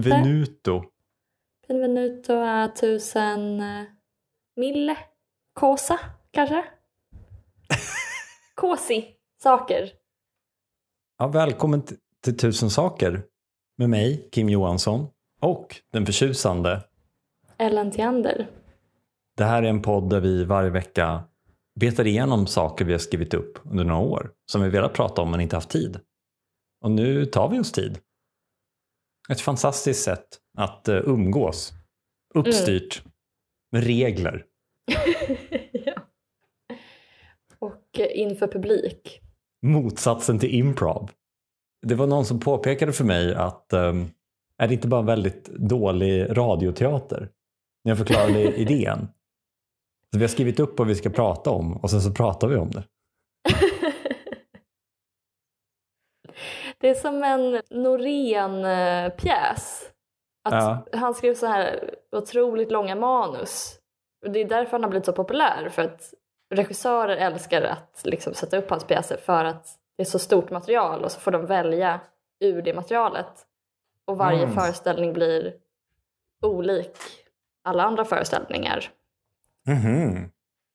Benvenuto. Benvenuto a tusen eh, mille cosa, kanske? Kosi saker. Ja, välkommen till Tusen saker med mig, Kim Johansson, och den förtjusande. Ellen Theander. Det här är en podd där vi varje vecka betar igenom saker vi har skrivit upp under några år som vi velat prata om men inte haft tid. Och nu tar vi oss tid. Ett fantastiskt sätt att eh, umgås. Uppstyrt. Med regler. ja. Och eh, inför publik. Motsatsen till improv. Det var någon som påpekade för mig att um, är det inte bara en väldigt dålig radioteater? När jag förklarade idén. Så vi har skrivit upp vad vi ska prata om och sen så pratar vi om det. Det är som en Norén-pjäs. Att Ja. Han skrev så här otroligt långa manus. Och det är därför han har blivit så populär. För att regissörer älskar att liksom sätta upp hans pjäser för att det är så stort material och så får de välja ur det materialet. Och varje Mm. föreställning blir olik alla andra föreställningar. Mhm.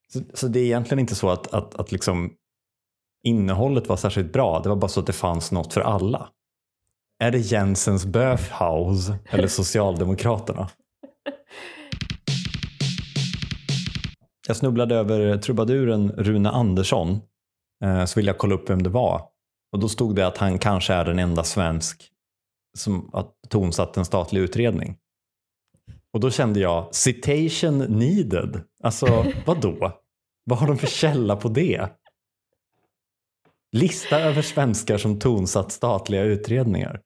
Så, så det är egentligen inte så att, att, att liksom innehållet var särskilt bra. Det var bara så att det fanns något för alla. Är det Jensens Böfhaus eller Socialdemokraterna? Jag snubblade över trubaduren Rune Andersson. Eh, så ville jag kolla upp vem det var. Och då stod det att han kanske är den enda svensk som har tonsatt en statlig utredning. Och då kände jag, citation needed. Alltså, vad då? Vad har de för källa på det? Lista över svenskar som tonsatt statliga utredningar.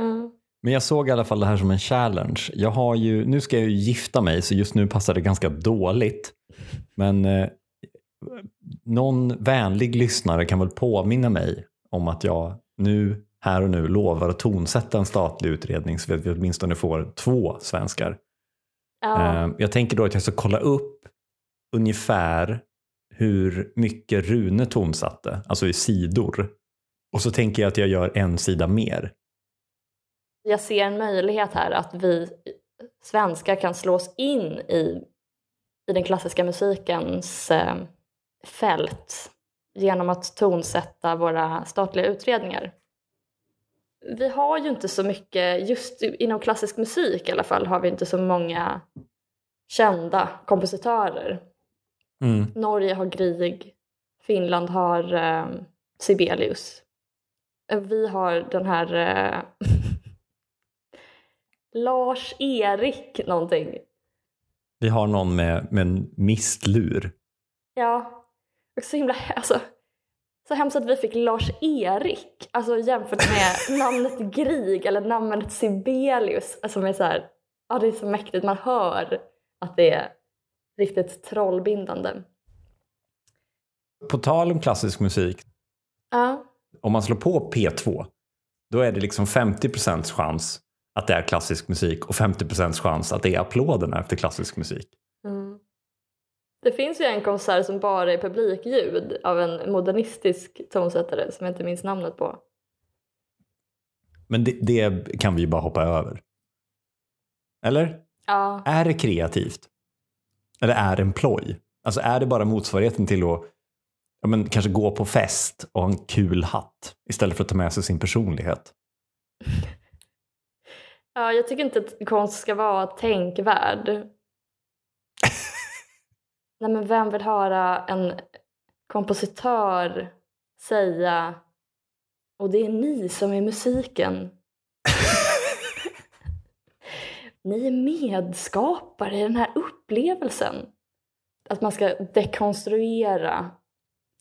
Mm. Men jag såg i alla fall det här som en challenge. Jag har ju, nu ska jag ju gifta mig så just nu passar det ganska dåligt. Men eh, någon vänlig lyssnare kan väl påminna mig om att jag nu, här och nu, lovar att tonsätta en statlig utredning så att vi åtminstone får två svenskar. Ja. Eh, Jag tänker då att jag ska kolla upp ungefär hur mycket Rune tonsatte, alltså i sidor. Och så tänker jag att jag gör en sida mer. Jag ser en möjlighet här att vi svenskar kan slås in i, i den klassiska musikens eh, fält genom att tonsätta våra statliga utredningar. Vi har ju inte så mycket, just inom klassisk musik i alla fall, har vi inte så många kända kompositörer. Mm. Norge har Grieg, Finland har eh, Sibelius. Vi har den här eh, Lars-Erik någonting. Vi har någon med, med en mistlur. Ja, och så himla alltså, så hemskt att vi fick Lars-Erik, alltså jämfört med namnet Grieg eller namnet Sibelius, alltså med så här, ja det är så mäktigt, man hör att det är riktigt trollbindande. På tal om klassisk musik, Ja, om man slår på P2, då är det liksom 50% chans att det är klassisk musik och 50% chans att det är applåderna efter klassisk musik. Mm. Det finns ju en konsert som bara är publikljud av en modernistisk tonsättare som jag inte minns namnet på. Men det, det kan vi ju bara hoppa över. Eller? Ja, Är det kreativt? Eller är en ploj? Alltså är det bara motsvarigheten till att ja, men, kanske gå på fest och ha en kul hatt istället för att ta med sig sin personlighet? ja jag tycker inte att konst ska vara tänkvärd. Nej men vem vill höra en kompositör säga och det är ni som är musiken. Ni är medskapare i den här upplevelsen. Att man ska dekonstruera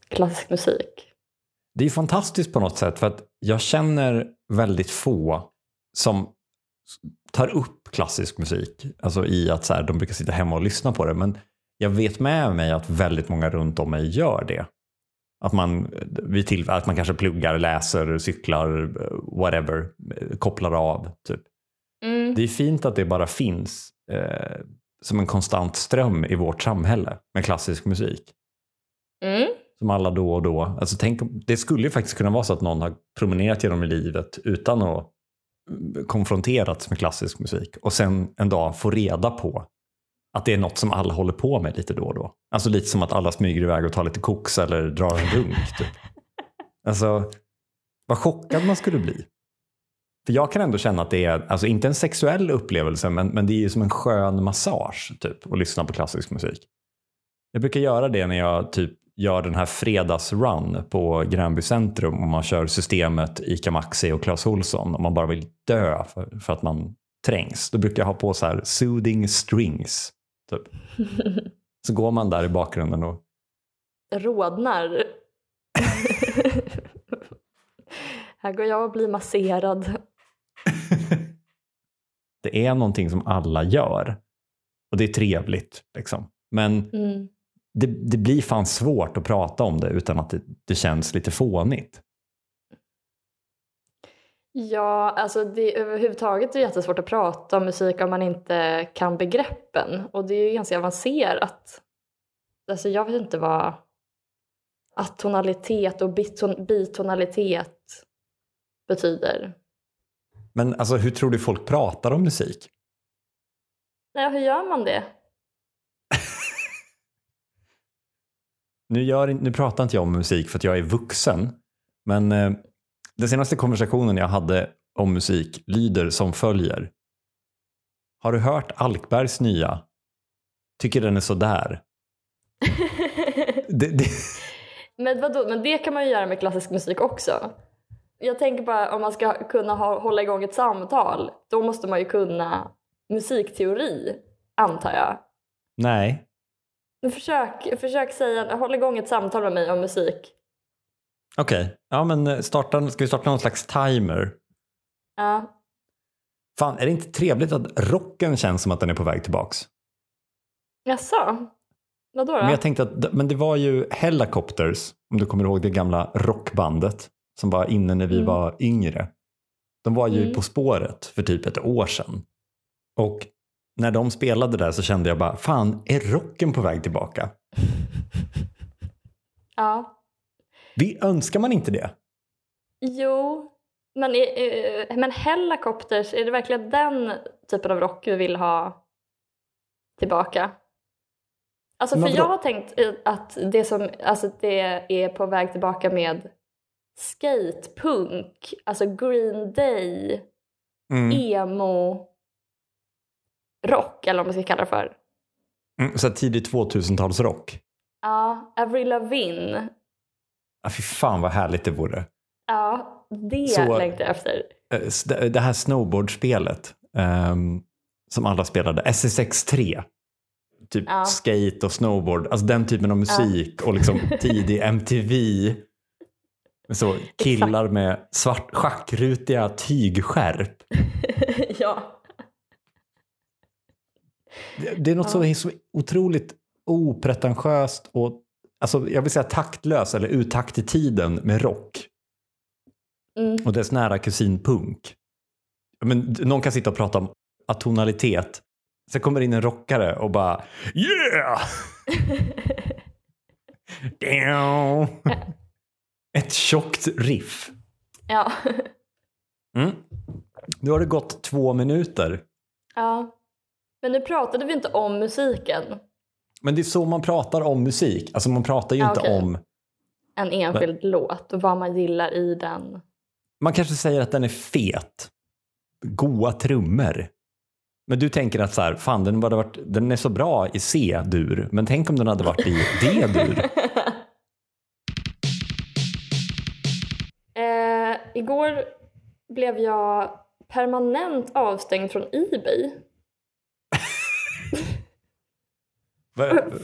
klassisk musik. Det är fantastiskt på något sätt för att jag känner väldigt få som tar upp klassisk musik. Alltså i att så här, de brukar sitta hemma och lyssna på det. Men jag vet med mig att väldigt många runt om mig gör det. Att man, vid till, att man kanske pluggar, läser, cyklar, whatever, kopplar av. Typ. Mm. Det är fint att det bara finns eh, som en konstant ström i vårt samhälle med klassisk musik. Mm. som alla då och då. Alltså tänk, det skulle ju faktiskt kunna vara så att någon har promenerat genom livet utan att mm, konfronterats med klassisk musik och sen en dag få reda på att det är något som alla håller på med lite då och då. Alltså lite som att alla smyger iväg och tar lite koks eller drar en runk. Typ. Alltså, vad chockad man skulle bli. För jag kan ändå känna att det är, alltså inte en sexuell upplevelse, men, men det är ju som en skön massage typ, att lyssna på klassisk musik. Jag brukar göra det när jag typ gör den här fredagsrun på Gränby centrum och man kör systemet ICA Maxi och Clas Ohlson och man bara vill dö för, för att man trängs. Då brukar jag ha på så här soothing strings. Typ. Så går man där i bakgrunden och Rodnar. Här går jag och blir masserad. det är någonting som alla gör. Och det är trevligt. Liksom. Men Mm. det, det blir fan svårt att prata om det utan att det, det känns lite fånigt. Ja, alltså det överhuvudtaget är jättesvårt att prata om musik om man inte kan begreppen. Och det är ju ganska avancerat. Alltså jag vet inte vad atonalitet och biton, bitonalitet betyder. Men alltså, hur tror du folk pratar om musik? Nej, hur gör man det? Nu, gör, nu pratar inte jag om musik för att jag är vuxen. Men eh, den senaste konversationen jag hade om musik lyder som följer. Har du hört Alkbergs nya? Tycker den är sådär. Det, det, Men vadå, men det kan man ju göra med klassisk musik också. Jag tänker bara om man ska kunna ha, hålla igång ett samtal, då måste man ju kunna musikteori, antar jag. nej, försök, försök säga, håll igång ett samtal med mig om musik. okej. Ja, men eh, starta, ska vi starta någon slags timer? Ja. Fan, är det inte trevligt att rocken känns som att den är på väg tillbaks? Jaså? Vadå då? Men jag tänkte att men det var ju Hellacopters, om du kommer ihåg det gamla rockbandet som var inne när vi Mm. var yngre. De var ju Mm. På spåret för typ ett år sedan. Och när de spelade där så kände jag bara, fan, är rocken på väg tillbaka? Ja. Vi, önskar man inte det? Jo, men, men Hellacopters, är det verkligen den typen av rock vi vill ha tillbaka? Alltså för jag har tänkt att det, som, alltså det är på väg tillbaka med skatepunk, alltså Green Day, Mm. emo, rock eller vad man ska kalla det för. Mm, så tidigt 2000-talsrock. Ja, Avril Lavigne. Ja, fy fan vad härligt det vore. Ja, det Så- längtar jag efter. Eh, det här snowboardspelet ehm, som alla spelade, SSX3. Typ Ja. skate och snowboard, alltså den typen av musik och liksom tidig MTV. Så killar med svart, schackrutiga tygskärp. ja. Det, det är något så, så otroligt opretentiöst och alltså, jag vill säga taktlös eller utakt i tiden med rock Mm. och dess nära kusin punk. Men någon kan sitta och prata om atonalitet. Sen kommer in en rockare och bara yeah! Damn. Ett tjockt riff. ja. Mm. Nu har det gått två minuter. ja. Men nu pratade vi inte om musiken. Men det är så man pratar om musik. Alltså man pratar ju Ja, inte okej. om... En enskild låt och vad man gillar i den. Man kanske säger att den är fet. Goa trummor. Men du tänker att så här, fan den, hade varit, den är så bra i C-dur. Men tänk om den hade varit i D-dur. igår blev jag permanent avstängd från Ebay.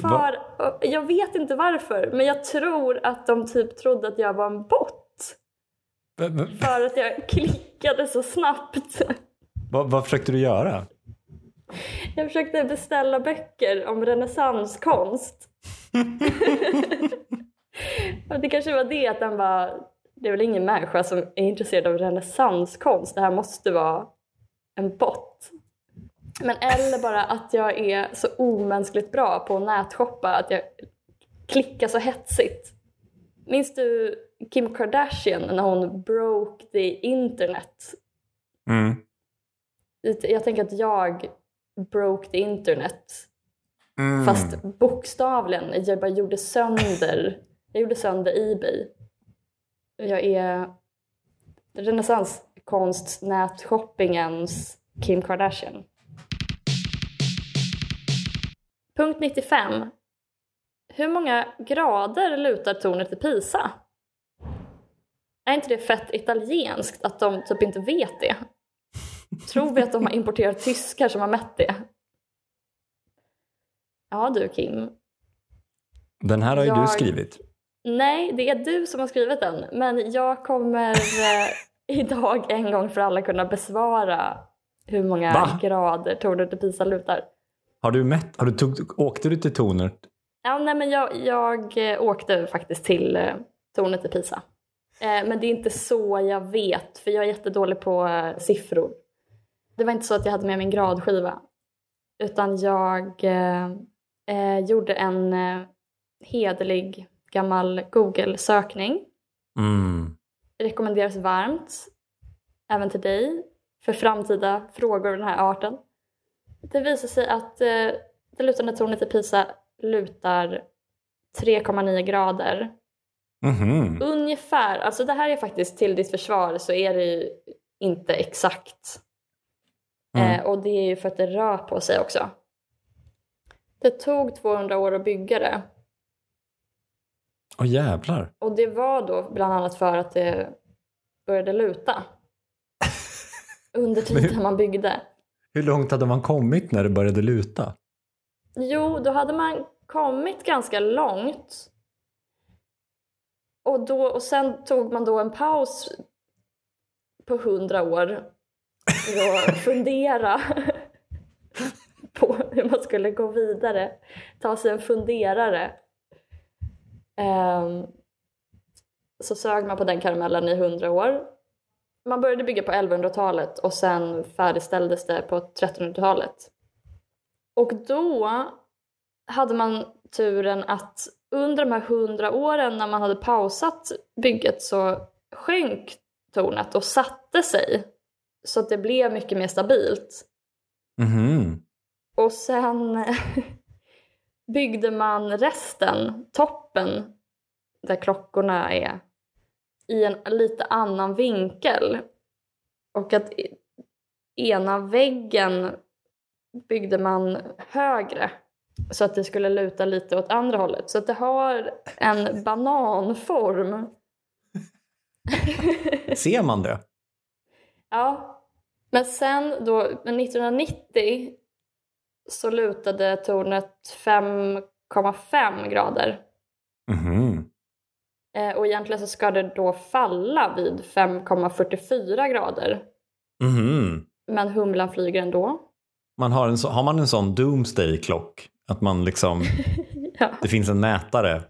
För, jag vet inte varför, men jag tror att de typ trodde att jag var en bot. För att jag klickade så snabbt. va, vad försökte du göra? Jag försökte beställa böcker om renässanskonst. Det kanske var det att den var, det är väl ingen människa som är intresserad av renässanskonst. Det här måste vara en bot. Men eller bara att jag är så omänskligt bra på att nätshoppa att jag klickar så hetsigt. Minns du Kim Kardashian när hon broke the internet? Mm. Jag tänker att jag broke the internet. Mm. Fast bokstavligen, jag bara gjorde sönder, jag gjorde sönder Ebay. Jag är renässanskonst-nätshoppingens Kim Kardashian. Punkt 95. Hur många grader lutar tornet i Pisa? Är inte det fett italienskt att de typ inte vet det? Tror vi att de har importerat tyskar som har mätt det? Ja du Kim. Den här har ju du Jag- skrivit. Nej, det är du som har skrivit den. Men jag kommer eh, idag en gång för alla kunna besvara hur många Va? grader tornet i Pisa lutar. Har du mätt? Har du tog, åkte du till tornet? Ja, nej, men jag, jag eh, åkte faktiskt till eh, tornet i Pisa. Men det är inte så jag vet, för jag är jättedålig på siffror. Det var inte så att jag hade med min gradskiva. Utan jag eh, gjorde en hederlig gammal Google-sökning. Mm. rekommenderas varmt, även till dig, för framtida frågor av den här arten. Det visar sig att eh, det lutande tornet i Pisa lutar 3,9 grader. Mhm. Ungefär, alltså det här är faktiskt till ditt försvar så är det ju inte exakt. Mm. Eh, och det är ju för att det rör på sig också. Det tog 200 år att bygga det. Åh jävlar. Och det var då bland annat för att det började luta. Under tiden man byggde. Hur långt hade man kommit när det började luta? Jo, då hade man kommit ganska långt. Och, då, och sen tog man då en paus på hundra år för att fundera på hur man skulle gå vidare. Ta sig en funderare. Ehm, så sög man på den karamellen i hundra år. Man började bygga på 1100-talet och sen färdigställdes det på 1300-talet. Och då hade man turen att under de här hundra åren när man hade pausat bygget så sjönk tornet och satte sig. Så att det blev mycket mer stabilt. Mhm. Och sen byggde man resten, toppen, där klockorna är, i en lite annan vinkel. Och att ena väggen byggde man högre så att det skulle luta lite åt andra hållet. Så att det har en bananform. Ser man det? Ja, men sen då, men 1990 så lutade tornet 5,5 grader. Eh, och egentligen så ska det då falla vid 5,44 grader. Mhm. Men humlan flyger ändå. Man har, en så, har man en sån doomsday klock? Att man liksom, Ja. det finns en mätare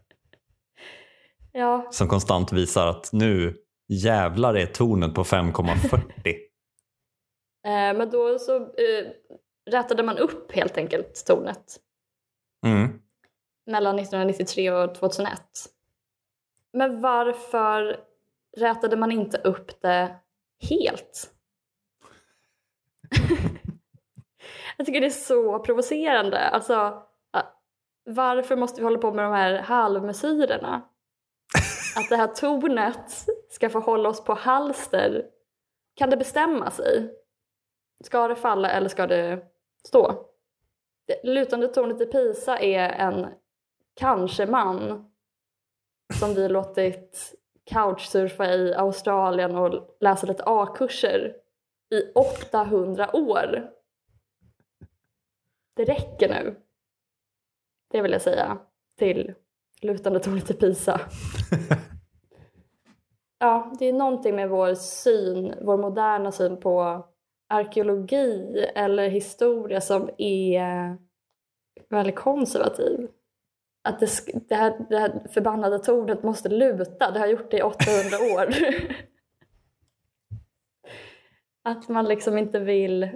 ja, som konstant visar att nu jävlar är tornet på 5,40. eh, men då så eh, rätade man upp helt enkelt tornet Mm. mellan 1993 och 2001. Men varför rätade man inte upp det helt? Jag tycker det är så provocerande. Alltså, varför måste vi hålla på med de här halvmesyrerna? Att det här tornet ska få hålla oss på halster. Kan det bestämma sig? Ska det falla eller ska det stå? Det lutande tornet i Pisa är en kanske-man som vi låtit couchsurfa i Australien och läsa lite A-kurser i 800 år. Det räcker nu. Det vill jag säga till lutande tornet i Pisa. Ja, det är någonting med vår syn, vår moderna syn på arkeologi eller historia som är väldigt konservativ. Att det, det, här, det här förbannade tornet måste luta, det har gjort det i 800 år. Att man liksom inte vill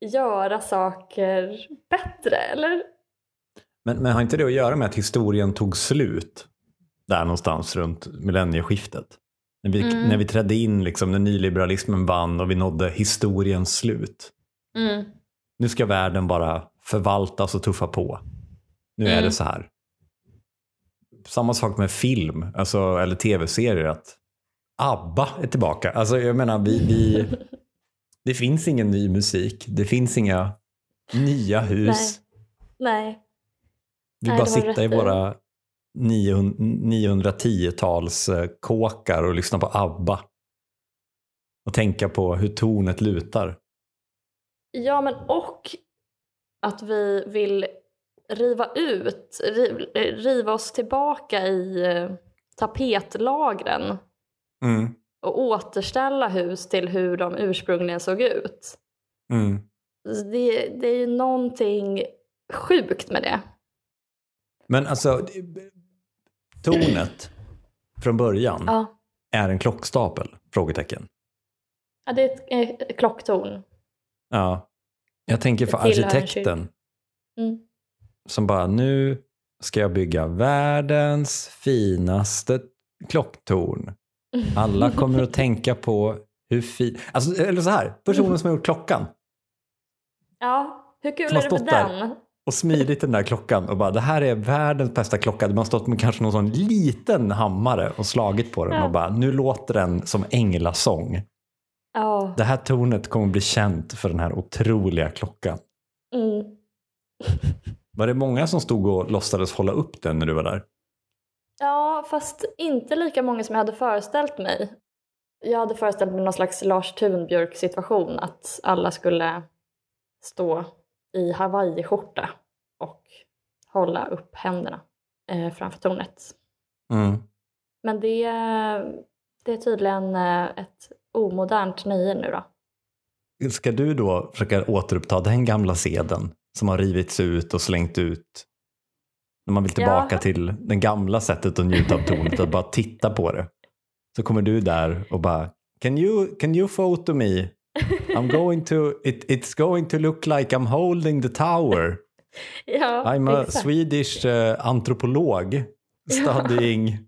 göra saker bättre, eller? Men, men har inte det att göra med att historien tog slut? där någonstans runt millennieskiftet. När vi, Mm. när vi trädde in, liksom, när nyliberalismen vann och vi nådde historiens slut. Mm. Nu ska världen bara förvaltas och tuffa på. Nu är Mm. det så här. Samma sak med film, alltså, eller tv-serier. att ABBA är tillbaka. Alltså, jag menar, vi, vi, det finns ingen ny musik. Det finns inga nya hus. Nej. Vi Nej, bara sitta i våra 900 910-tals eh, kåkar och lyssna på ABBA. Och tänka på hur tornet lutar. Ja, men och att vi vill riva ut, riv, riva oss tillbaka i eh, tapetlagren Mm. och återställa hus till hur de ursprungligen såg ut. Mm. Det, det är ju någonting sjukt med det. Men alltså, tornet från början Ja, är en klockstapel? Frågetecken. ja det är ett eh, klocktorn. Ja. Jag tänker för arkitekten Mm. som bara nu ska jag bygga världens finaste klocktorn. Alla kommer att tänka på hur fin... Alltså, eller så här, personen som har gjort klockan Ja, hur kul är det för stått där. Och smidit den där klockan och bara det här är världens bästa klocka. Man har stått med kanske någon sån liten hammare och slagit på den Ja. och bara nu låter den som änglasång. Ja. Det här tornet kommer bli känt för den här otroliga klockan. Mm. Var det många som stod och låtsades hålla upp den när du var där? Ja, fast inte lika många som jag hade föreställt mig. Jag hade föreställt mig någon slags Lars Thunbjörk situation att alla skulle stå i hawaiiskjorta och hålla upp händerna eh, framför tornet. Mm. Men det, det är tydligen eh, ett omodernt nöje nu då. Ska du då försöka återuppta den gamla seden som har rivits ut och slängt ut? När man vill tillbaka Ja. till det gamla sättet att njuta av tornet, att bara titta på det. Så kommer du där och bara Can you, can you photo me? I'm going to, it, it's going to look like I'm holding the tower. Ja, I'm a exakt. Swedish uh, antropolog studying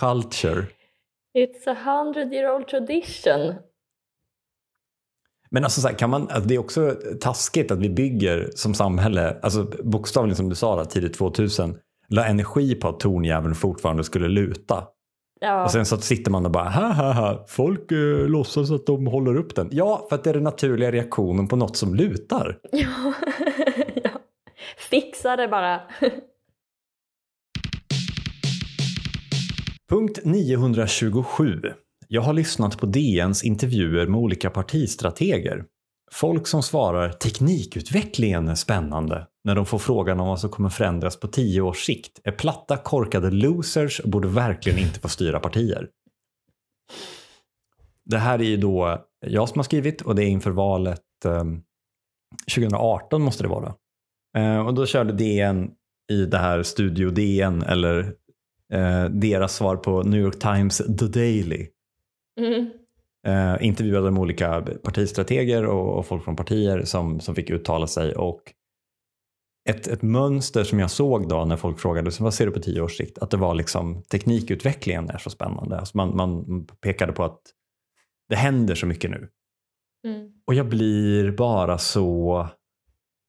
culture. It's a hundred year old tradition. Men alltså så här, kan man, alltså det är också taskigt att vi bygger som samhälle, alltså bokstavligen som du sa där, tidigt 2000, la energi på att tornjäveln fortfarande skulle luta. Ja. Och sen så sitter man och bara, ha ha ha, folk eh, låtsas att de håller upp den. Ja, för att det är den naturliga reaktionen på något som lutar. Ja. ja. Fixa det bara. Punkt 927. Jag har lyssnat på DNs intervjuer med olika partistrateger. Folk som svarar teknikutvecklingen är spännande när de får frågan om vad som kommer förändras på tio års sikt är platta korkade losers och borde verkligen inte få styra partier. Det här är ju då jag som har skrivit och det är inför valet eh, 2018 måste det vara. Eh, och då körde DN i det här Studio DN eller eh, deras svar på New York Times The Daily. Mm. Eh, intervjuade de olika partistrateger och folk från partier som, som fick uttala sig. Och ett, ett mönster som jag såg då när folk frågade vad ser du på tio års sikt? Att det var liksom teknikutvecklingen är så spännande. Alltså man, man pekade på att det händer så mycket nu. Mm. Och jag blir bara så...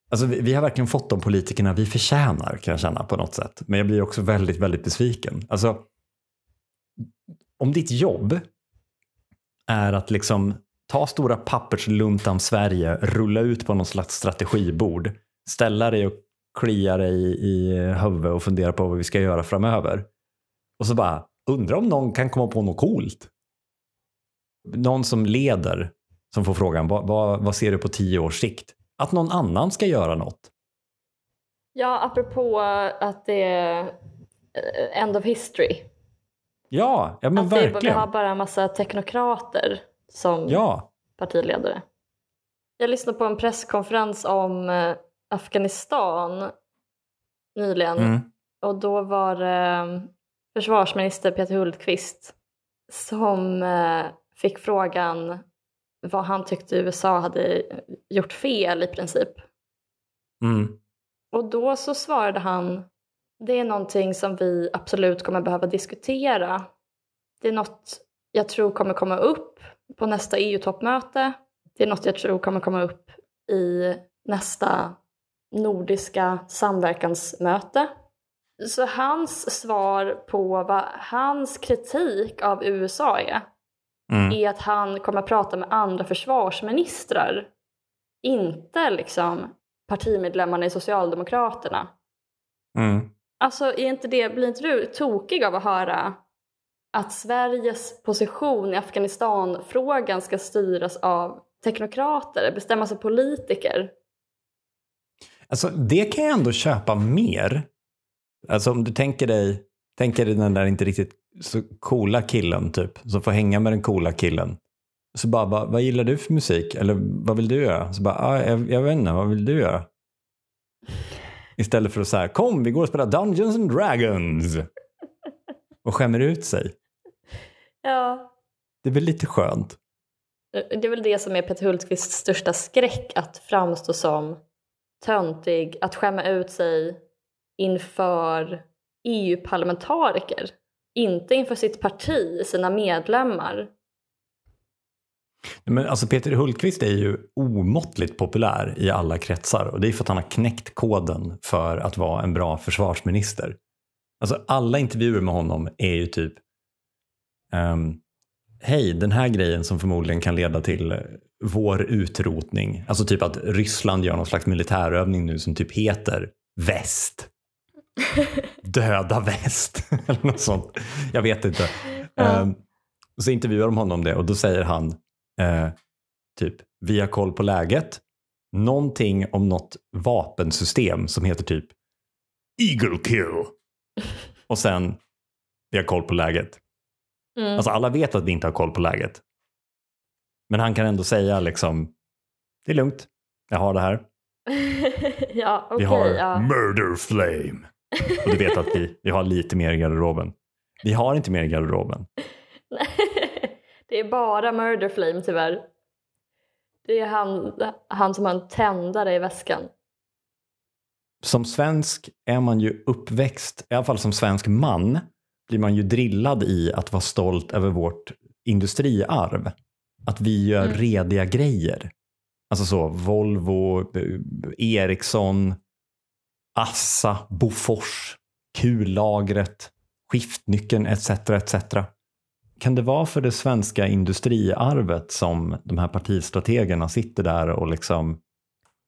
Alltså vi, vi har verkligen fått de politikerna vi förtjänar kan jag känna på något sätt. Men jag blir också väldigt, väldigt besviken. Alltså, om ditt jobb är att liksom ta stora pappersluntan Sverige, rulla ut på någon slags strategibord, ställa dig och klia dig i, i huvudet och fundera på vad vi ska göra framöver. Och så bara, undra om någon kan komma på något coolt. Någon som leder som får frågan, vad, vad, vad ser du på tio års sikt? Att någon annan ska göra något. Ja, apropå att det är end of history. Ja, ja men att det, vi verkligen. har bara en massa teknokrater som Ja, partiledare. Jag lyssnade på en presskonferens om eh, Afghanistan nyligen mm. och då var det försvarsminister Peter Hultqvist som eh, fick frågan vad han tyckte USA hade gjort fel i princip. Mm. Och då så svarade han det är någonting som vi absolut kommer behöva diskutera. Det är något jag tror kommer komma upp på nästa EU-toppmöte. Det är något jag tror kommer komma upp i nästa nordiska samverkansmöte. Så hans svar på vad hans kritik av USA är, Mm. är att han kommer att prata med andra försvarsministrar. Inte liksom partimedlemmarna i Socialdemokraterna. Mm. Alltså är inte det, blir inte du tokig av att höra att Sveriges position i Afghanistan-frågan ska styras av teknokrater, bestämmas av politiker? Alltså, det kan jag ändå köpa mer. Alltså om du tänker dig, tänker dig den där inte riktigt så coola killen typ, som får hänga med den coola killen. Så bara, vad, vad gillar du för musik? Eller vad vill du göra? Så bara, ah, jag, jag vet inte, vad vill du göra? Istället för att säga, kom vi går och spelar Dungeons and Dragons. Och skämmer ut sig. Ja, Det är väl lite skönt. det är väl det som är Peter Hultqvists största skräck, att framstå som töntig, att skämma ut sig inför EU-parlamentariker. Inte inför sitt parti, sina medlemmar. Men alltså Peter Hultqvist är ju omåttligt populär i alla kretsar och det är för att han har knäckt koden för att vara en bra försvarsminister. Alltså alla intervjuer med honom är ju typ um, Hej, den här grejen som förmodligen kan leda till vår utrotning. Alltså typ att Ryssland gör någon slags militärövning nu som typ heter väst. Döda väst. Eller något sånt. Jag vet inte. Ja. Ehm, så intervjuar de honom om det och då säger han eh, typ vi har koll på läget. Någonting om något vapensystem som heter typ Eagle kill. Och sen vi har koll på läget. Mm. Alltså alla vet att vi inte har koll på läget. Men han kan ändå säga liksom det är lugnt. Jag har det här. ja, okej. Vi har ja. murder flame. Och du vet att vi, vi har lite mer i garderoben. Vi har inte mer i garderoben. det är bara Murder Flame tyvärr. Det är han, han som har en tändare i väskan. som svensk är man ju uppväxt, i alla fall som svensk man, blir man ju drillad i att vara stolt över vårt industriarv. Att vi gör Mm. rediga grejer. Alltså så Volvo, Ericsson, Assa, Bofors, kullagret, skiftnyckeln etc. etc. Kan det vara för det svenska industriarvet som de här partistrategerna sitter där och liksom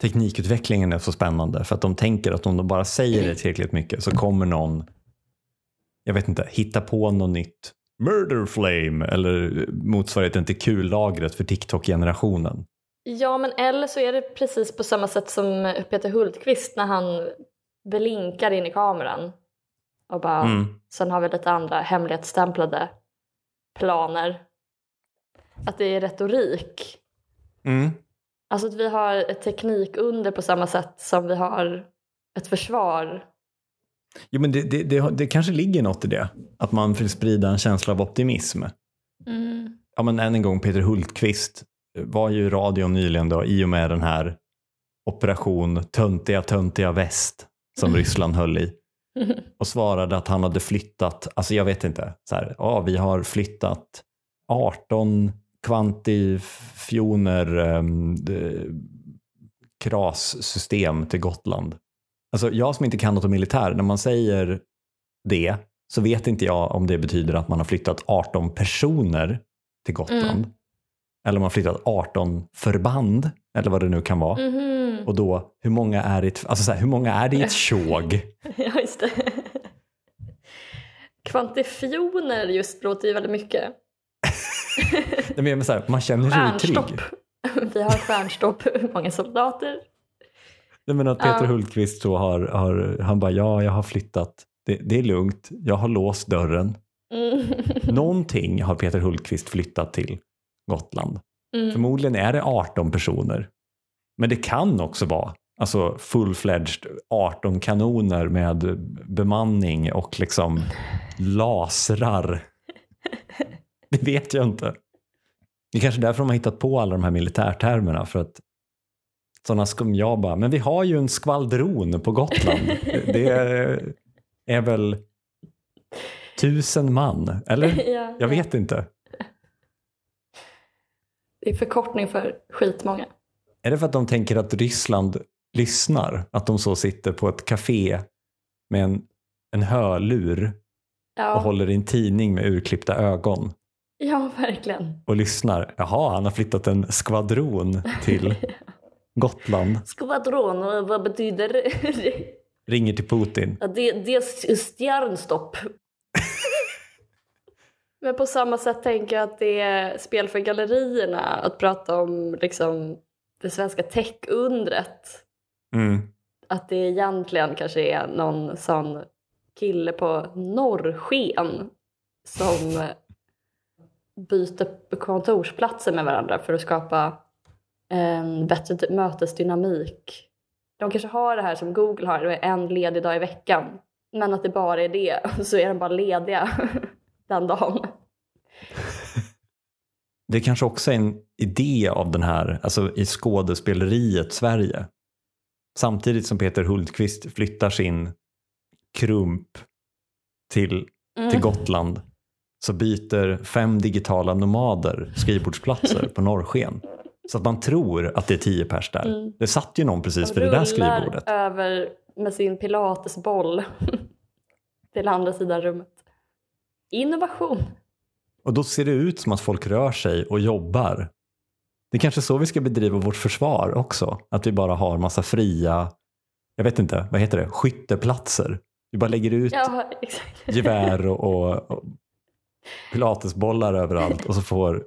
teknikutvecklingen är så spännande för att de tänker att om de bara säger det tillräckligt mycket så kommer någon, jag vet inte, hitta på något nytt Murder Flame eller motsvarigheten till kullagret för TikTok-generationen. Ja, men eller så är det precis på samma sätt som Peter Hultqvist när han blinkar in i kameran. Och bara, Mm. sen har vi lite andra hemlighetsstämplade planer. Att det är retorik. Mm. Alltså att vi har ett teknikunder på samma sätt som vi har ett försvar. Jo, men det, det, det, det kanske ligger något i det. Att man vill sprida en känsla av optimism. Ja, men än en gång, Peter Hultqvist var ju i radion nyligen då, i och med den här operation Töntiga töntiga väst som Ryssland höll i. Och svarade att han hade flyttat, alltså jag vet inte, så här, ja, vi har flyttat 18 kvantifioner um, krassystem till Gotland. Alltså jag som inte kan något om militär, när man säger det så vet inte jag om det betyder att man har flyttat 18 personer till Gotland. Mm. Eller om man har flyttat 18 förband, eller vad det nu kan vara. Mhm. Och då, hur många är det, alltså så här, hur många är det i ett tjog? Ja, just det. Kvantifioner just låter ju väldigt mycket. Nej, men så här, man känner sig trygg. Vi har stjärnstopp. Många soldater? Nej, men att Peter Ja. Hultqvist så har, har, han bara, ja, jag har flyttat. Det, det är lugnt, jag har låst dörren. Mm. Någonting har Peter Hultqvist flyttat till Gotland. Mm. Förmodligen är det 18 personer. Men det kan också vara alltså full-fledged 18 kanoner med bemanning och liksom lasrar. Det vet jag inte. Det är kanske därför de har hittat på alla de här militärtermerna. För att sådana bara, men vi har ju en skvaldron på Gotland. Det är, är väl tusen man, eller? ja, Jag vet inte. Det är förkortning för skitmånga. Är det för att de tänker att Ryssland lyssnar? Att de så sitter på ett café med en, en hörlur och Ja, håller i en tidning med urklippta ögon ja verkligen. och lyssnar? Jaha, han har flyttat en skvadron till Gotland. Skvadron, och vad betyder det? Ringer till Putin. Ja, det, det är stjärnstopp. Men på samma sätt tänker jag att det är spel för gallerierna att prata om liksom, det svenska techundret. Mm. Att det egentligen kanske är någon sån kille på norrsken som byter kontorsplatser med varandra för att skapa en bättre typ mötesdynamik. De kanske har det här som Google har, det är en ledig dag i veckan. Men att det bara är det, så är de bara lediga den dagen. Det är kanske också är en idé av den här, alltså i skådespeleriet Sverige. Samtidigt som Peter Hultqvist flyttar sin krump till, Mm. till Gotland så byter fem digitala nomader skrivbordsplatser på norrsken. Så att man tror att det är tio pers där. Mm. Det satt ju någon precis vid det där skrivbordet. över med sin pilatesboll till andra sidan rummet. Innovation. Och då ser det ut som att folk rör sig och jobbar. Det är kanske så vi ska bedriva vårt försvar också. Att vi bara har massa fria, jag vet inte, vad heter det, skytteplatser. Vi bara lägger ut Ja, gevär och, och, och pilatesbollar överallt och så får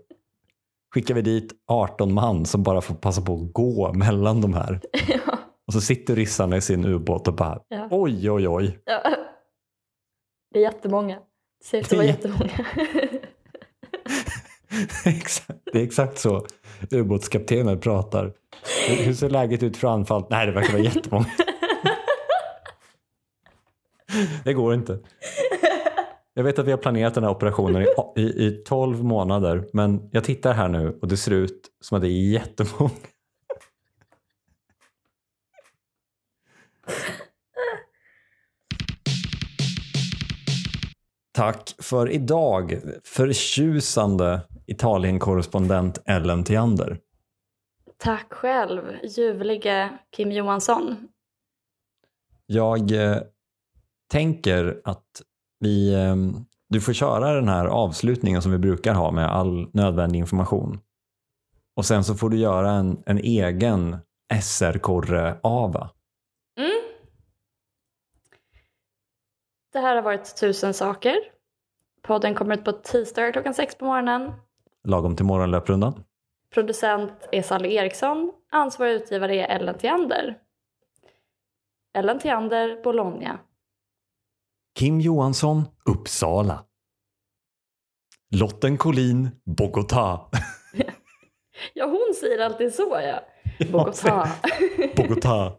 skickar vi dit 18 man som bara får passa på att gå mellan de här. ja, Och så sitter ryssarna i sin ubåt och bara ja, oj oj oj. ja. Det är jättemånga. Det ser ut att vara jättemånga. Det är exakt så ubåtskaptenen pratar. Hur hur ser läget ut för anfall? Nej det verkar vara jättemånga. Det går inte. Jag vet att vi har planerat den här operationen i, i, i 12 månader men jag tittar här nu och det ser ut som att det är jättemånga. Tack för idag, förtjusande Italien-korrespondent Ellen Theander. Tack själv, ljuvlige Kim Johansson. Jag eh, tänker att vi, eh, du får köra den här avslutningen som vi brukar ha med all nödvändig information. Och sen så får du göra en, en egen SR-korre-ava. Mm. Det här har varit Tusen saker. Podden kommer ut på tisdagar klockan sex på morgonen. Lagom till morgonlöprundan. Producent är Sally Eriksson. Ansvarig utgivare är Ellen Theander. Ellen Theander, Bologna. Kim Johansson, Uppsala. Lotten Collin, Bogotá. Ja, hon säger alltid så ja. Bogotá. Bogotá.